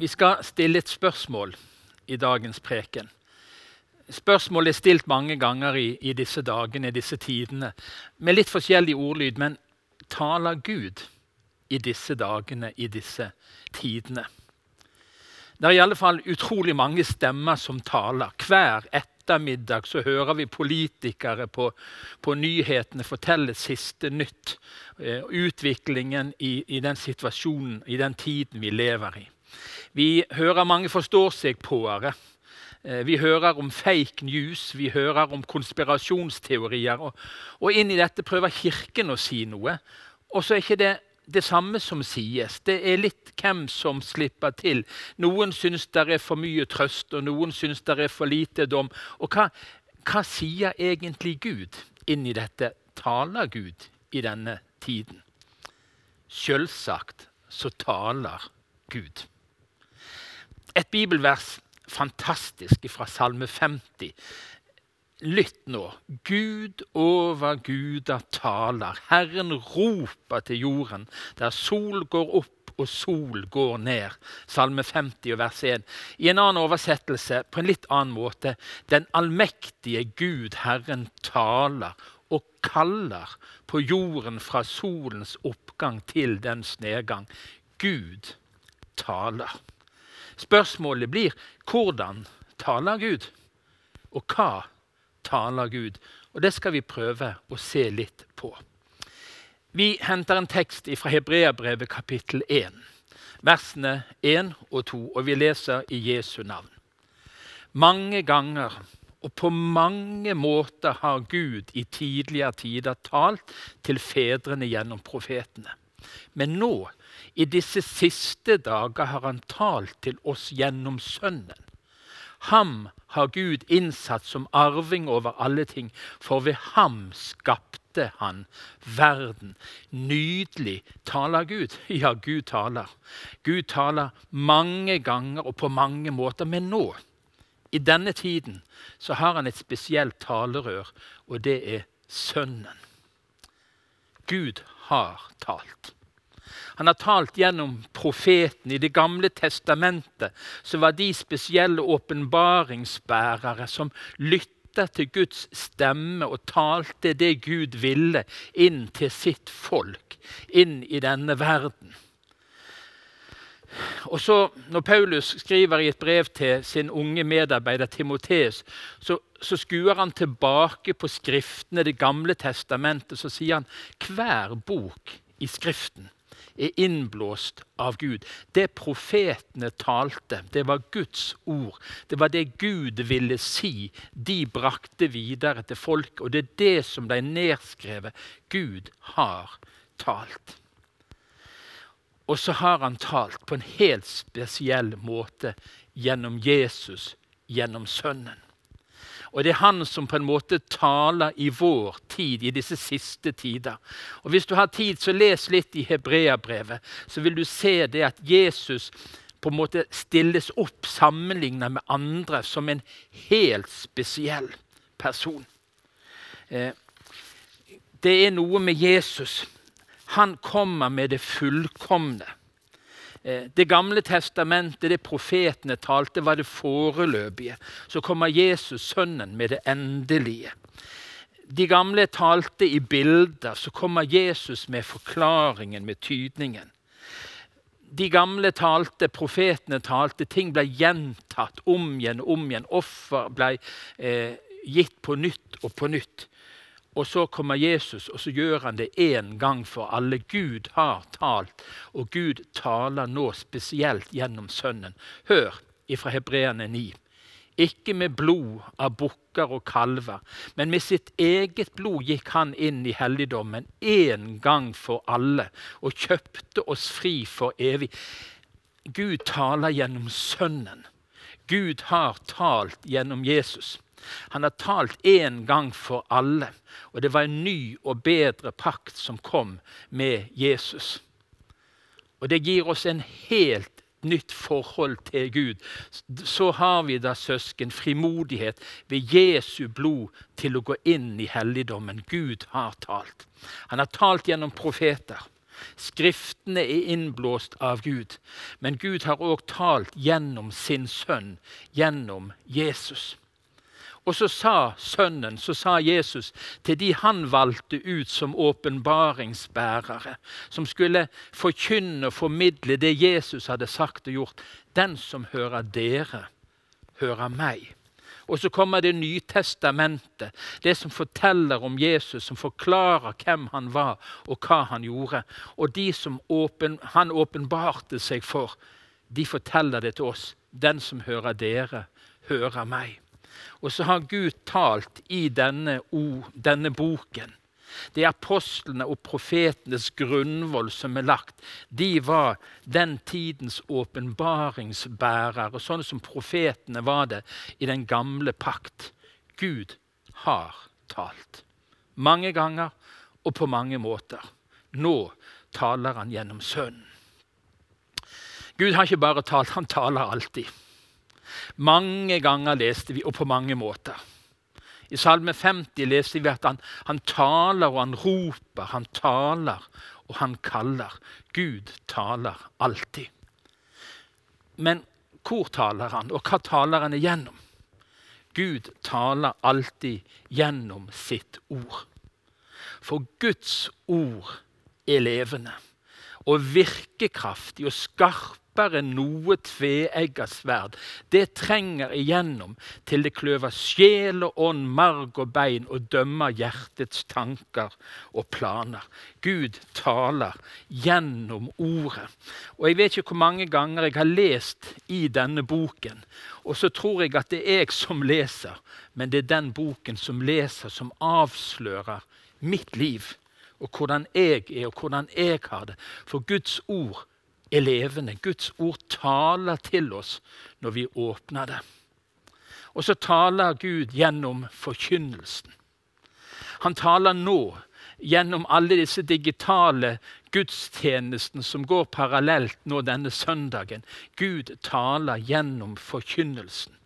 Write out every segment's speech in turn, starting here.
Vi skal stille et spørsmål i dagens preken. Spørsmålet er stilt mange ganger i, i disse dagene, i disse tidene, med litt forskjellig ordlyd. Men taler Gud i disse dagene, i disse tidene? Det er i alle fall utrolig mange stemmer som taler. Hver ettermiddag så hører vi politikere på, på nyhetene fortelle siste nytt. Eh, utviklingen i, i den situasjonen, i den tiden vi lever i. Vi hører mange forstår-seg-på-ere. Eh, vi hører om fake news, vi hører om konspirasjonsteorier. Og, og inn i dette prøver Kirken å si noe. Og så er ikke det det samme som sies. Det er litt hvem som slipper til. Noen syns det er for mye trøst, og noen syns det er for lite dom. Og hva, hva sier egentlig Gud inn i dette? Taler Gud i denne tiden? Selvsagt så taler Gud. Et bibelvers fantastisk fra Salme 50. Lytt nå. Gud over guda taler. Herren roper til jorden, der sol går opp og sol går ned. Salme 50 vers 1. I en annen oversettelse på en litt annen måte. Den allmektige Gud, Herren, taler og kaller på jorden fra solens oppgang til dens nedgang. Gud taler. Spørsmålet blir hvordan taler Gud? Og hva taler Gud? Og Det skal vi prøve å se litt på. Vi henter en tekst fra Hebreabrevet kapittel 1, versene 1 og 2, og vi leser i Jesu navn. Mange ganger og på mange måter har Gud i tidligere tider talt til fedrene gjennom profetene. Men nå i disse siste dager har han talt til oss gjennom Sønnen. Ham har Gud innsatt som arving over alle ting, for ved ham skapte han verden. Nydelig taler Gud. Ja, Gud taler. Gud taler mange ganger og på mange måter. Men nå, i denne tiden, så har han et spesielt talerør, og det er Sønnen. Gud har talt. Han har talt gjennom profeten. I Det gamle testamentet så var de spesielle åpenbaringsbærere som lytta til Guds stemme og talte det Gud ville, inn til sitt folk, inn i denne verden. Og så, Når Paulus skriver i et brev til sin unge medarbeider Timoteus, så, så skuer han tilbake på Skriftene, Det gamle testamentet, så sier han hver bok i Skriften er innblåst av Gud. Det profetene talte, det var Guds ord. Det var det Gud ville si. De brakte videre til folk. Og det er det som ble nedskrevet. Gud har talt. Og så har han talt på en helt spesiell måte gjennom Jesus, gjennom Sønnen. Og det er han som på en måte taler i vår tid, i disse siste tider. Og Hvis du har tid, så les litt i Hebreabrevet. Så vil du se det at Jesus på en måte stilles opp sammenlignet med andre som en helt spesiell person. Eh, det er noe med Jesus. Han kommer med det fullkomne. Eh, det gamle testamentet, det profetene talte, var det foreløpige. Så kommer Jesus, sønnen, med det endelige. De gamle talte i bilder. Så kommer Jesus med forklaringen, med tydningen. De gamle talte, profetene talte, ting ble gjentatt om igjen og om igjen. Offer ble eh, gitt på nytt og på nytt. Og så kommer Jesus, og så gjør han det én gang for alle. Gud har talt, og Gud taler nå spesielt gjennom Sønnen. Hør ifra Hebreerne 9. Ikke med blod av bukker og kalver, men med sitt eget blod gikk han inn i helligdommen én gang for alle og kjøpte oss fri for evig. Gud taler gjennom Sønnen. Gud har talt gjennom Jesus. Han har talt én gang for alle, og det var en ny og bedre pakt som kom med Jesus. Og det gir oss en helt nytt forhold til Gud. Så har vi da, søsken, frimodighet ved Jesu blod til å gå inn i helligdommen. Gud har talt. Han har talt gjennom profeter. Skriftene er innblåst av Gud. Men Gud har òg talt gjennom sin sønn, gjennom Jesus. Og så sa sønnen, så sa Jesus til de han valgte ut som åpenbaringsbærere, som skulle forkynne og formidle det Jesus hadde sagt og gjort, den som hører dere, hører meg. Og så kommer Det Nytestamentet, det som forteller om Jesus, som forklarer hvem han var og hva han gjorde. Og de som åpen, han åpenbarte seg for, de forteller det til oss. Den som hører dere, hører meg. Og så har Gud talt i denne, denne boken. Det er apostlene og profetenes grunnvoll som er lagt. De var den tidens åpenbaringsbærere, sånn som profetene var det i den gamle pakt. Gud har talt. Mange ganger og på mange måter. Nå taler han gjennom Sønnen. Gud har ikke bare talt, han taler alltid. Mange ganger leste vi, og på mange måter. I Salme 50 leste vi at han, han taler og han roper, han taler og han kaller. Gud taler alltid. Men hvor taler han, og hva taler han igjennom? Gud taler alltid gjennom sitt ord. For Guds ord er levende og virkekraftig og skarpere enn noe tveegga sverd. Det trenger igjennom til det kløver sjel og ånd, marg og bein og dømmer hjertets tanker og planer. Gud taler gjennom ordet. Og Jeg vet ikke hvor mange ganger jeg har lest i denne boken, og så tror jeg at det er jeg som leser, men det er den boken som leser, som avslører mitt liv og hvordan jeg er, og hvordan jeg har det. For Guds ord er levende. Guds ord taler til oss når vi åpner det. Og så taler Gud gjennom forkynnelsen. Han taler nå gjennom alle disse digitale gudstjenestene som går parallelt nå denne søndagen. Gud taler gjennom forkynnelsen.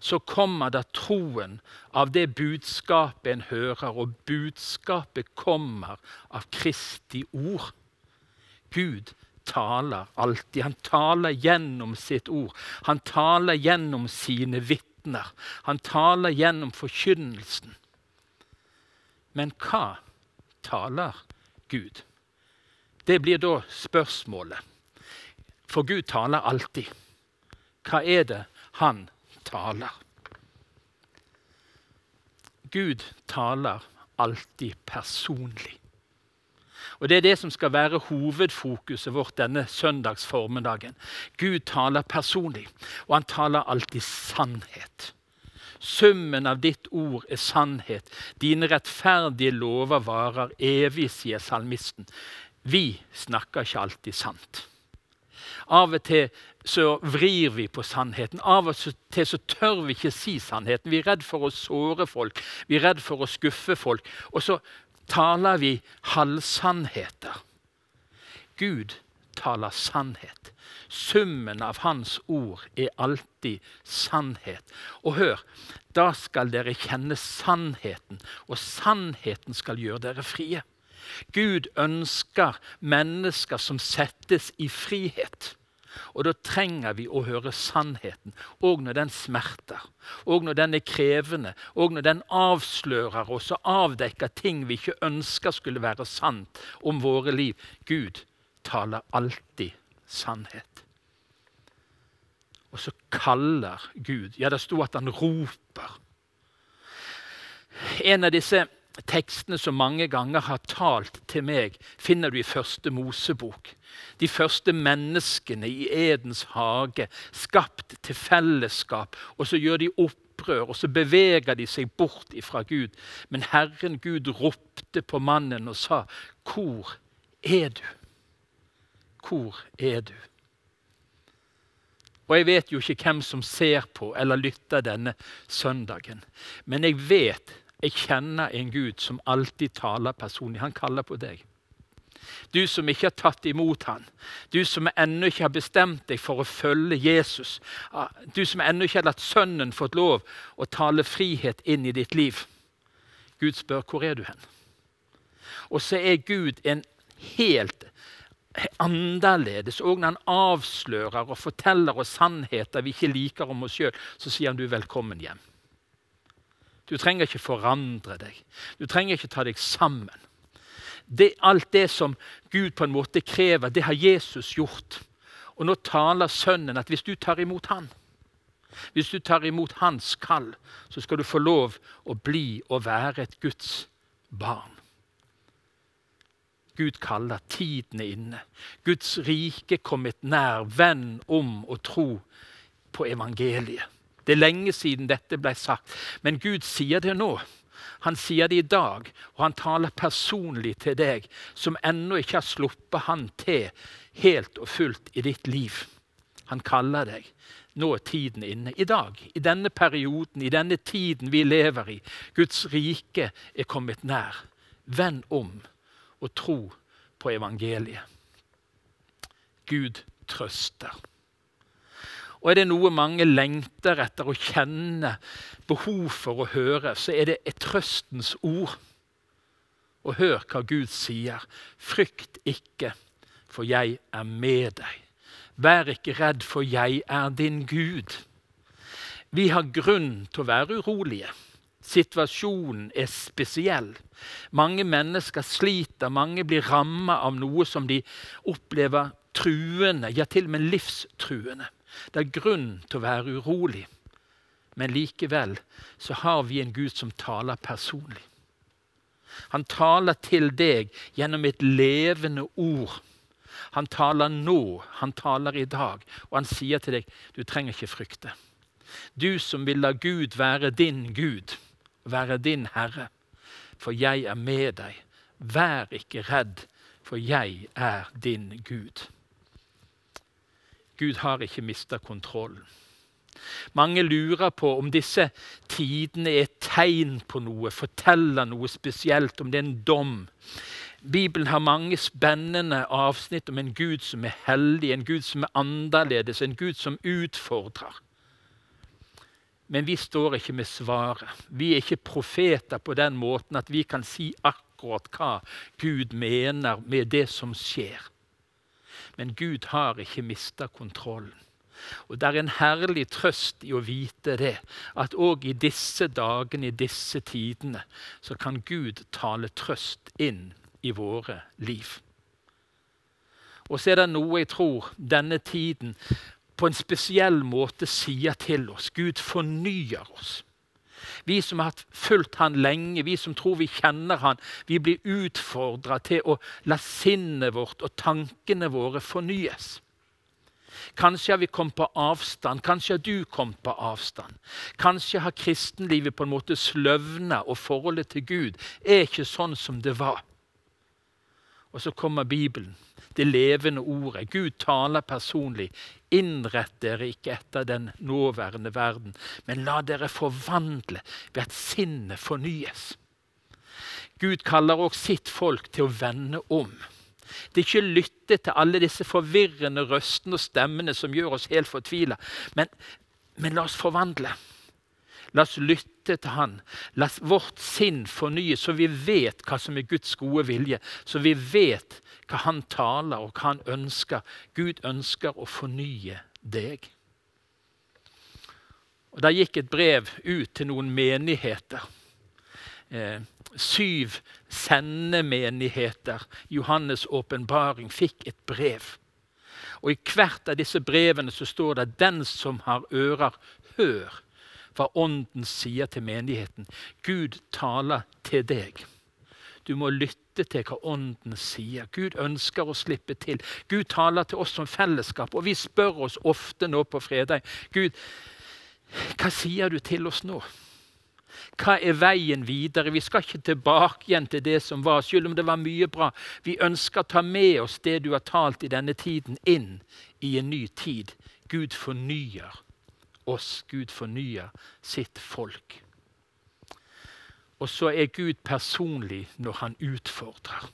Så kommer da troen av det budskapet en hører, og budskapet kommer av Kristi ord. Gud taler alltid. Han taler gjennom sitt ord. Han taler gjennom sine vitner. Han taler gjennom forkynnelsen. Men hva taler Gud? Det blir da spørsmålet. For Gud taler alltid. Hva er det han taler? Gud taler alltid personlig. Og Det er det som skal være hovedfokuset vårt denne søndagsformiddagen. Gud taler personlig, og han taler alltid sannhet. Summen av ditt ord er sannhet. Dine rettferdige lover varer evig, sier salmisten. Vi snakker ikke alltid sant. Av og til så vrir vi på sannheten. Av og til så tør vi ikke si sannheten. Vi er redd for å såre folk, vi er redd for å skuffe folk. Og så taler vi halvsannheter. Gud taler sannhet. Summen av Hans ord er alltid sannhet. Og hør, da skal dere kjenne sannheten, og sannheten skal gjøre dere frie. Gud ønsker mennesker som settes i frihet. Og da trenger vi å høre sannheten, òg når den smerter, òg når den er krevende, òg når den avslører oss og avdekker ting vi ikke ønsker skulle være sant om våre liv. Gud taler alltid sannhet. Og så kaller Gud. Ja, det sto at han roper. En av disse tekstene som mange ganger har talt til meg, finner du i første Mosebok. De første menneskene i Edens hage, skapt til fellesskap. Og så gjør de opprør, og så beveger de seg bort ifra Gud. Men Herren Gud ropte på mannen og sa, 'Hvor er du?' Hvor er du? Og jeg vet jo ikke hvem som ser på eller lytter denne søndagen, men jeg vet jeg kjenner en Gud som alltid taler personlig. Han kaller på deg. Du som ikke har tatt imot han. Du som ennå ikke har bestemt deg for å følge Jesus. Ah, du som ennå ikke har latt Sønnen fått lov å tale frihet inn i ditt liv. Gud spør hvor er du hen? Og så er Gud en helt annerledes. Og når han avslører og forteller oss sannheter vi ikke liker om oss sjøl, så sier han du er velkommen hjem. Du trenger ikke forandre deg. Du trenger ikke ta deg sammen. Det, alt det som Gud på en måte krever, det har Jesus gjort. Og nå taler Sønnen at hvis du tar imot Han, hvis du tar imot Hans kall, så skal du få lov å bli og være et Guds barn. Gud kaller, tiden inne. Guds rike kommet nær. Venn om å tro på evangeliet. Det er lenge siden dette ble sagt, men Gud sier det nå. Han sier det i dag, og han taler personlig til deg som ennå ikke har sluppet han til helt og fullt i ditt liv. Han kaller deg. Nå er tiden inne. I dag, i denne perioden, i denne tiden vi lever i. Guds rike er kommet nær. Vend om og tro på evangeliet. Gud trøster. Og er det noe mange lengter etter å kjenne behov for å høre, så er det et trøstens ord. Og hør hva Gud sier. Frykt ikke, for jeg er med deg. Vær ikke redd, for jeg er din Gud. Vi har grunn til å være urolige. Situasjonen er spesiell. Mange mennesker sliter, mange blir ramma av noe som de opplever truende, ja til og med livstruende. Det er grunn til å være urolig. Men likevel så har vi en Gud som taler personlig. Han taler til deg gjennom et levende ord. Han taler nå, han taler i dag, og han sier til deg du trenger ikke frykte. Du som vil la Gud være din Gud, være din Herre, for jeg er med deg. Vær ikke redd, for jeg er din Gud. Gud har ikke mista kontrollen. Mange lurer på om disse tidene er et tegn på noe, forteller noe spesielt, om det er en dom. Bibelen har mange spennende avsnitt om en Gud som er hellig, en Gud som er annerledes, en Gud som utfordrer. Men vi står ikke med svaret. Vi er ikke profeter på den måten at vi kan si akkurat hva Gud mener med det som skjer. Men Gud har ikke mista kontrollen. Og Det er en herlig trøst i å vite det, at òg i disse dagene, i disse tidene, så kan Gud tale trøst inn i våre liv. Og så er det noe jeg tror denne tiden på en spesiell måte sier til oss. Gud fornyer oss. Vi som har fulgt han lenge, vi som tror vi kjenner han, vi blir utfordra til å la sinnet vårt og tankene våre fornyes. Kanskje har vi kommet på avstand, kanskje har du kommet på avstand. Kanskje har kristenlivet på en måte sløvna, og forholdet til Gud er ikke sånn som det var. Og så kommer Bibelen, det levende ordet. Gud taler personlig. Innrett dere ikke etter den nåværende verden, men la dere forvandle ved at sinnet fornyes. Gud kaller også sitt folk til å vende om. Det er ikke å lytte til alle disse forvirrende røstene og stemmene som gjør oss helt fortvila, men, men la oss forvandle. La oss lytte til Han. La vårt sinn fornyes, så vi vet hva som er Guds gode vilje. Så vi vet hva Han taler og hva Han ønsker. Gud ønsker å fornye deg. Og Der gikk et brev ut til noen menigheter. Eh, syv sendemenigheter. Johannes' åpenbaring fikk et brev. Og I hvert av disse brevene så står det 'Den som har ører, hør' hva Ånden sier til menigheten. Gud taler til deg. Du må lytte til hva Ånden sier. Gud ønsker å slippe til. Gud taler til oss som fellesskap, og vi spør oss ofte nå på fredag Gud, hva sier du til oss nå? Hva er veien videre? Vi skal ikke tilbake igjen til det som var, selv om det var mye bra. Vi ønsker å ta med oss det du har talt i denne tiden, inn i en ny tid. Gud fornyer oss. Gud fornyer sitt folk. Og så er Gud personlig når han utfordrer.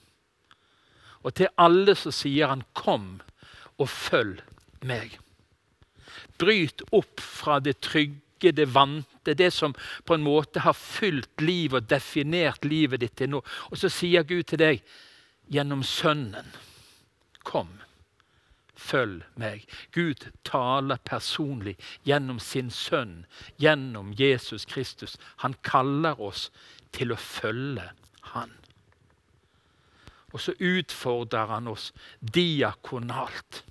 Og til alle så sier han 'kom og følg meg'. Bryt opp fra det trygge, det vante, det som på en måte har fylt livet og definert livet ditt til nå. Og så sier Gud til deg gjennom Sønnen. Kom, følg meg. Gud taler personlig gjennom sin sønn, gjennom Jesus Kristus. Han kaller oss til å følge Han. Og så utfordrer han oss diakonalt.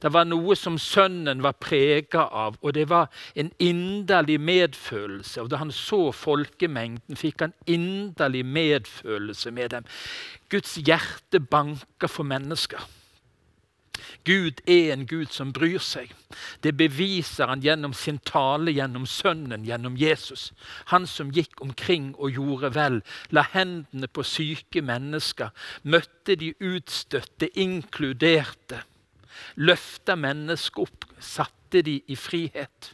Det var noe som sønnen var prega av, og det var en inderlig medfølelse. Og Da han så folkemengden, fikk han inderlig medfølelse med dem. Guds hjerte banker for mennesker. Gud er en Gud som bryr seg. Det beviser han gjennom sin tale, gjennom Sønnen, gjennom Jesus. Han som gikk omkring og gjorde vel, la hendene på syke mennesker, møtte de utstøtte, inkluderte løfta mennesket opp, satte de i frihet.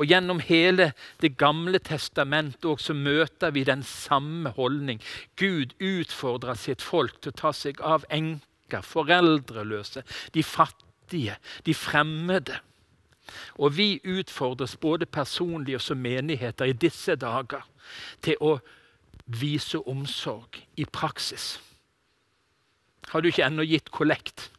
Og Gjennom hele Det gamle testamentet også møter vi den samme holdning. Gud utfordrer sitt folk til å ta seg av enker, foreldreløse, de fattige, de fremmede. Og vi utfordres både personlig og som menigheter i disse dager til å vise omsorg i praksis. Har du ikke ennå gitt kollekt?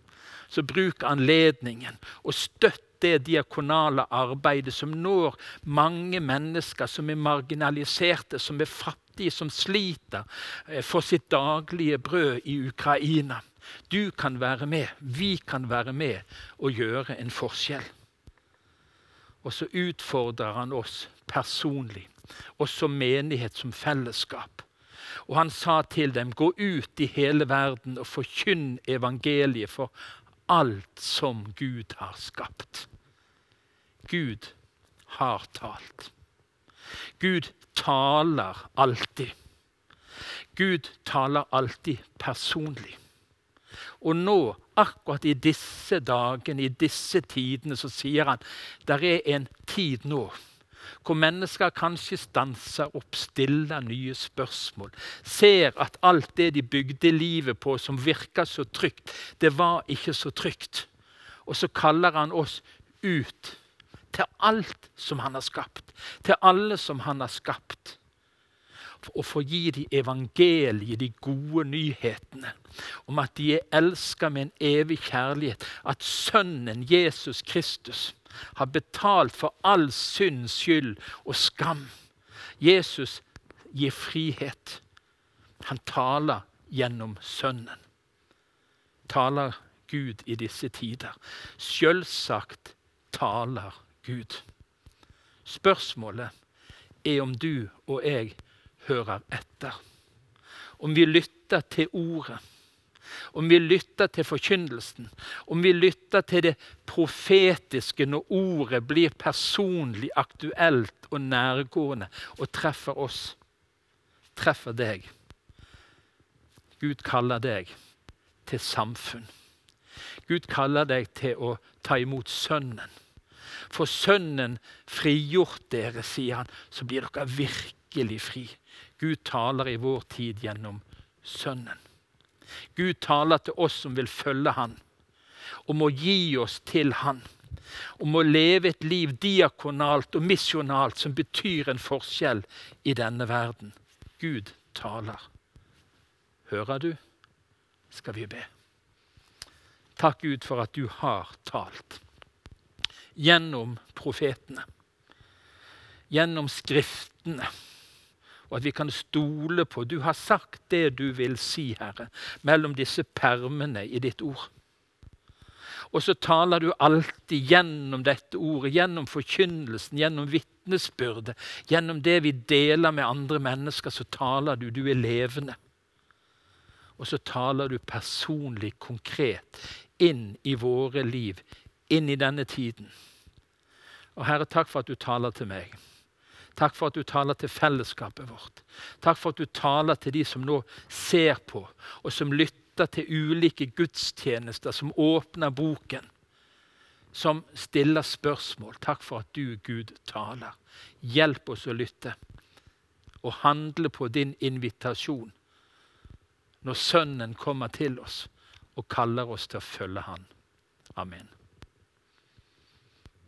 så bruk anledningen og støtt det diakonale arbeidet som når mange mennesker som er marginaliserte, som er fattige, som sliter eh, for sitt daglige brød i Ukraina. Du kan være med, vi kan være med og gjøre en forskjell. Og så utfordrer han oss personlig, oss som menighet, som fellesskap. Og han sa til dem, gå ut i hele verden og forkynn evangeliet for alt som Gud har skapt. Gud har talt. Gud taler alltid. Gud taler alltid personlig. Og nå, akkurat i disse dagene, i disse tidene, så sier han der er en tid nå hvor mennesker kanskje stanser opp, stiller nye spørsmål. Ser at alt det de bygde livet på som virka så trygt, det var ikke så trygt. Og så kaller han oss ut til alt som han har skapt. Til alle som han har skapt. Og få gi dem evangeliet, de gode nyhetene om at de er elska med en evig kjærlighet. At Sønnen Jesus Kristus har betalt for all synds skyld og skam. Jesus gir frihet. Han taler gjennom Sønnen. Taler Gud i disse tider. Selvsagt taler Gud. Spørsmålet er om du og jeg hører etter. Om vi lytter til Ordet om vi lytter til forkynnelsen, om vi lytter til det profetiske når ordet blir personlig aktuelt og nærgående og treffer oss, treffer deg. Gud kaller deg til samfunn. Gud kaller deg til å ta imot Sønnen. For Sønnen frigjort dere, sier han, så blir dere virkelig fri. Gud taler i vår tid gjennom Sønnen. Gud taler til oss som vil følge Han, om å gi oss til Han. Om å leve et liv diakonalt og misjonalt som betyr en forskjell i denne verden. Gud taler. Hører du? Skal vi be. Takk, Gud, for at du har talt. Gjennom profetene. Gjennom Skriftene og at vi kan stole på Du har sagt det du vil si, Herre, mellom disse permene i ditt ord. Og så taler du alltid gjennom dette ordet, gjennom forkynnelsen, gjennom vitnesbyrdet, gjennom det vi deler med andre mennesker, så taler du. Du er levende. Og så taler du personlig, konkret, inn i våre liv, inn i denne tiden. Og Herre, takk for at du taler til meg. Takk for at du taler til fellesskapet vårt. Takk for at du taler til de som nå ser på, og som lytter til ulike gudstjenester, som åpner boken, som stiller spørsmål. Takk for at du, Gud, taler. Hjelp oss å lytte og handle på din invitasjon når Sønnen kommer til oss og kaller oss til å følge Han. Amen.